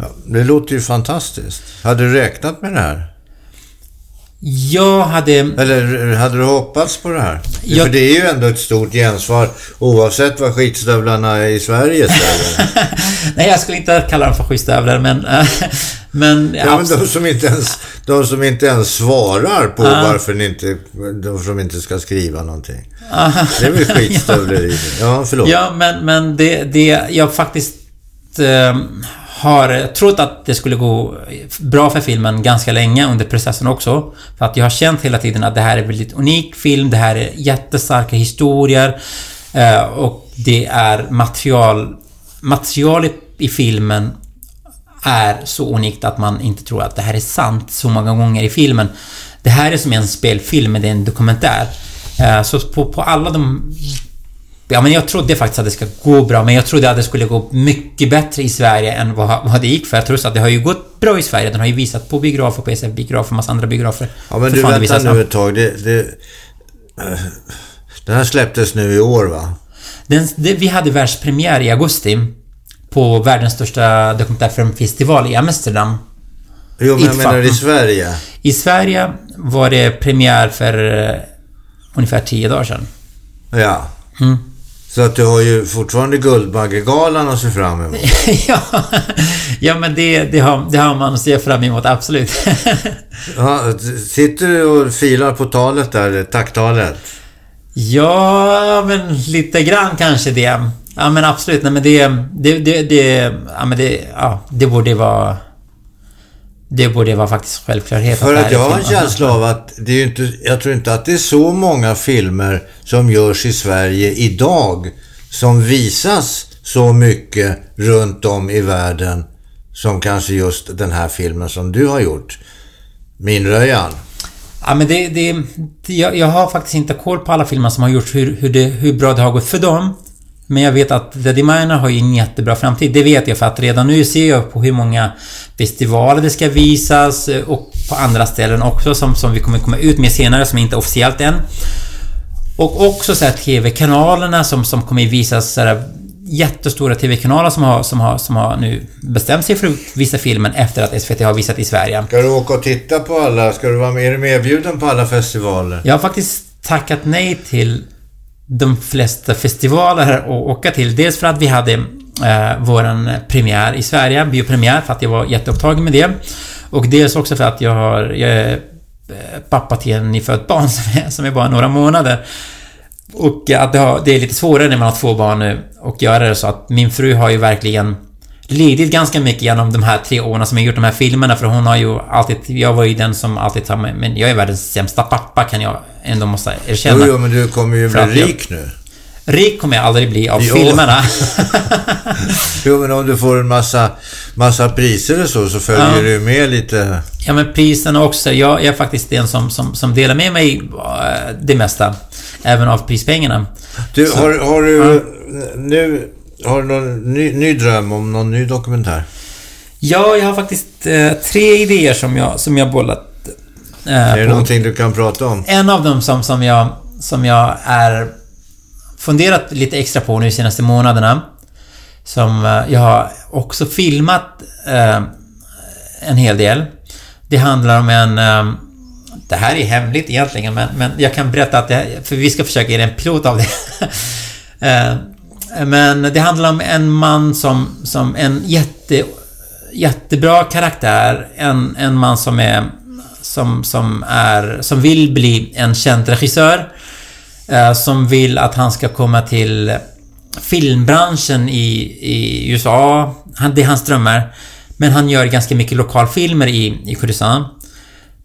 Ja, det låter ju fantastiskt. Hade du räknat med det här? Jag hade... Eller hade du hoppats på det här? Jag... För det är ju ändå ett stort gensvar oavsett vad skitstövlarna i Sverige säger. Nej, jag skulle inte kalla dem för skitstövlar, men... men, ja, men de, som inte ens, de som inte ens svarar på uh. varför ni inte... De som inte ska skriva någonting. Uh. Det är väl skitstövleri? ja. ja, förlåt. Ja, men, men det, det... Jag faktiskt... Har trott att det skulle gå bra för filmen ganska länge under processen också. För att jag har känt hela tiden att det här är en väldigt unik film, det här är jättestarka historier eh, och det är material... Materialet i filmen är så unikt att man inte tror att det här är sant så många gånger i filmen. Det här är som en spelfilm, men det är en dokumentär. Eh, så på, på alla de Ja, men jag trodde faktiskt att det ska gå bra, men jag trodde att det skulle gå mycket bättre i Sverige än vad, vad det gick för. Jag tror att det har ju gått bra i Sverige. Den har ju visat på biografer, på SF-biografer och massa andra biografer. Ja, men du vänta nu ett tag. Det, det, den här släpptes nu i år, va? Den, det, vi hade världspremiär i augusti på världens största dokumentärfilmfestival i Amsterdam. Jo, men jag menar i Sverige? I Sverige var det premiär för uh, ungefär tio dagar sedan. Ja. Mm. Så att du har ju fortfarande Guldbaggegalan att se fram emot. ja, ja, men det, det, har, det har man att se fram emot, absolut. ja, sitter du och filar på talet där, tacktalet? Ja, men lite grann kanske det. Ja, men absolut. Nej, men det... Det, det, det, ja, men det, ja, det borde vara... det borde vara faktiskt självklarhet. För att här jag har en känsla av att det är inte, jag tror inte att det är så många filmer som görs i Sverige idag som visas så mycket runt om i världen som kanske just den här filmen som du har gjort. Minröjan. Ja, men det, det, det jag, jag har faktiskt inte koll på alla filmer som har gjorts, hur, hur, det, hur bra det har gått för dem. Men jag vet att The Deminer har ju en jättebra framtid. Det vet jag för att redan nu ser jag på hur många festivaler det ska visas eh, och på andra ställen också som, som vi kommer komma ut med senare som inte är officiellt än. Och också så TV-kanalerna som, som kommer visas så här, jättestora TV-kanaler som har, som, har, som har nu bestämt sig för att visa filmen efter att SVT har visat i Sverige. Ska du åka och titta på alla? Ska du vara med, är du medbjuden på alla festivaler? Jag har faktiskt tackat nej till de flesta festivaler att åka till. Dels för att vi hade eh, våran premiär i Sverige, biopremiär, för att jag var jätteupptagen med det. Och dels också för att jag har... Jag är eh, pappa till en nyfött barn som är, som är bara några månader. Och att det, har, det är lite svårare när man har två barn nu och göra det så att min fru har ju verkligen lidit ganska mycket genom de här tre åren som jag gjort de här filmerna för hon har ju alltid... Jag var ju den som alltid tar mig... Men jag är världens sämsta pappa kan jag ändå måste erkänna. Jo, jo, men du kommer ju bli att jag- rik nu. Rik kommer jag aldrig bli av Jo. filmerna. Jo, men om du får en massa, massa priser och så, så följer Ja. du med lite... ja men priserna också. Jag är faktiskt den som, som, som delar med mig eh, det mesta. Även av prispengarna. Du, Så- har, har du nu... Har du någon ny, ny dröm om någon ny dokumentär? Ja, jag har faktiskt eh, tre idéer som jag, som jag bollat eh, Är det på. någonting du kan prata om? En av dem som, som jag, som jag är funderat lite extra på nu de senaste månaderna. Som eh, jag har också filmat eh, en hel del. Det handlar om en... Eh, det här är hemligt egentligen, men, men jag kan berätta att det, För vi ska försöka göra en pilot av det. men det handlar om en man som, som en jätte, jättebra karaktär. En, en man som är... Som, som är... Som vill bli en känd regissör. Eh, som vill att han ska komma till filmbranschen i, i USA. Han, det är hans drömmar. Men han gör ganska mycket lokalfilmer i, i Kurdistan.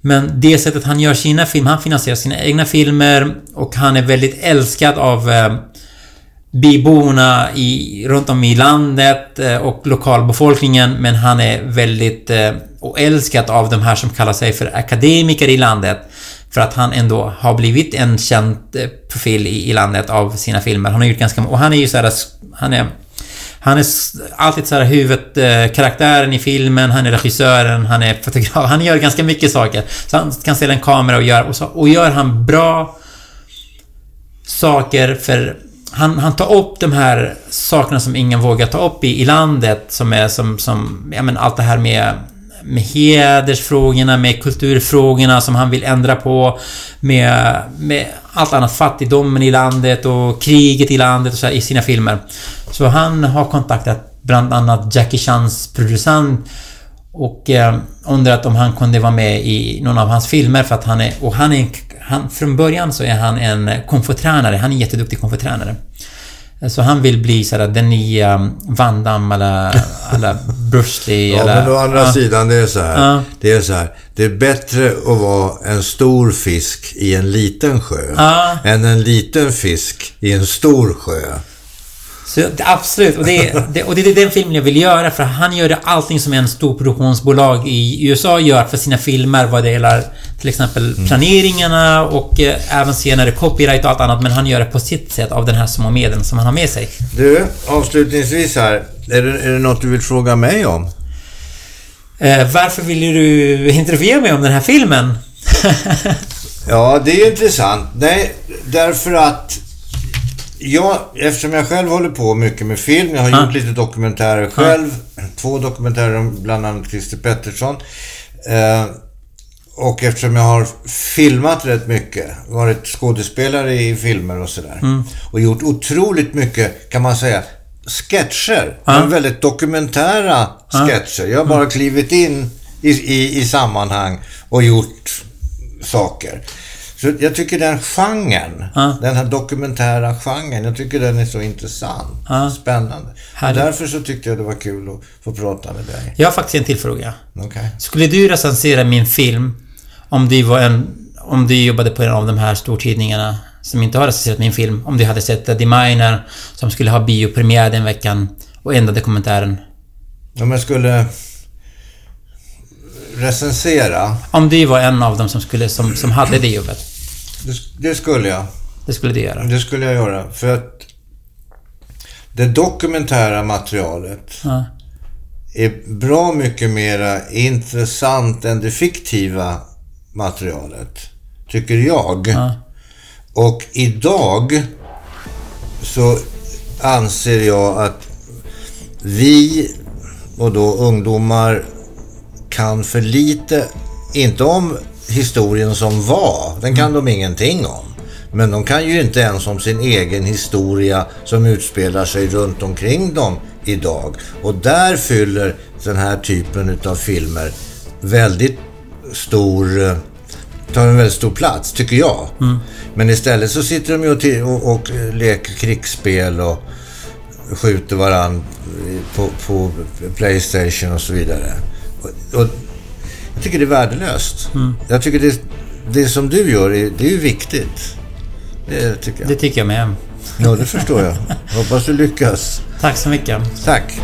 Men det sättet han gör sina filmer, han finansierar sina egna filmer och han är väldigt älskad av eh, byborna i, runt om i landet eh, och lokalbefolkningen men han är väldigt eh, och älskat av de här som kallar sig för akademiker i landet. För att han ändå har blivit en känd eh, profil i, i landet av sina filmer. Han har gjort ganska Och han är ju så här Han är... Han är alltid så här huvudkaraktären i filmen, han är regissören, han är fotograf. Han gör ganska mycket saker. Så han kan ställa en kamera och göra... Och, så, och gör han bra saker för han, han tar upp de här sakerna som ingen vågar ta upp i, i landet som är som, som, ja men allt det här med med hedersfrågorna, med kulturfrågorna som han vill ändra på med, med allt annat, fattigdomen i landet och kriget i landet och så här, i sina filmer. Så han har kontaktat bland annat Jackie Chans producent och eh, undrat om han kunde vara med i någon av hans filmer för att han är... Och han är... Han, från början så är han en kung-fu-tränare. Han är en jätteduktig kung-fu-tränare. Så han vill bli sådär den nya Van Damme eller, eller Bruce Lee Ja, eller... men å andra ja. sidan, det är så här. Ja. Det är så här. Det är bättre att vara en stor fisk i en liten sjö Ja. än en liten fisk i en stor sjö. Så, absolut, och det, det, och det är den filmen jag vill göra för han gör det allting som en stor produktionsbolag i USA gör för sina filmer vad det gäller till exempel planeringarna och eh, även senare copyright och allt annat men han gör det på sitt sätt av den här små medlen som han har med sig. Du, avslutningsvis här. Är det, är det något du vill fråga mig om? Eh, varför ville du intervjua mig om den här filmen? Ja, det är intressant. Nej, därför att jag, eftersom jag själv håller på mycket med film, jag har Ja. gjort lite dokumentärer själv. Två dokumentärer om bland annat Christer Pettersson. Eh, och eftersom jag har filmat rätt mycket, varit skådespelare i filmer och sådär. Mm. Och gjort otroligt mycket, kan man säga, sketcher. Ja. Men väldigt dokumentära sketcher. Jag har bara klivit in i, i, i sammanhang och gjort saker. Så jag tycker den genren, Ja. den här dokumentära genren, jag tycker den är så intressant. Ja. Spännande. Och därför så tyckte jag det var kul att få prata med dig. Jag har faktiskt en till fråga. Okej. Skulle du recensera min film om du var en... Om du jobbade på en av de här stortidningarna som inte har recenserat min film. Om du hade sett The Miner som skulle ha biopremiär den veckan och ändrade kommentaren. Om jag skulle recensera, Om du var en av dem som skulle... Som, som hade det jobbet. Det, det skulle jag. Det skulle du göra. Det skulle jag göra. För att det dokumentära materialet Ja. är bra mycket mera intressant än det fiktiva materialet. Tycker jag. Ja. Och idag så anser jag att vi och då ungdomar kan för lite, inte om historien som var, den kan de ingenting om. Men de kan ju inte ens om sin egen historia som utspelar sig runt omkring dem idag. Och där fyller den här typen utav filmer väldigt stor eh, tar en väldigt stor plats, tycker jag. Men istället så sitter de ju och, och, och leker krigsspel och skjuter varann på, på Playstation och så vidare. Och, och jag tycker det är värdelöst. Jag tycker det, det som du gör, är, det är ju viktigt. Det tycker jag. Det tycker jag med. Ja, det förstår jag. Hoppas du lyckas. Tack så mycket. Tack.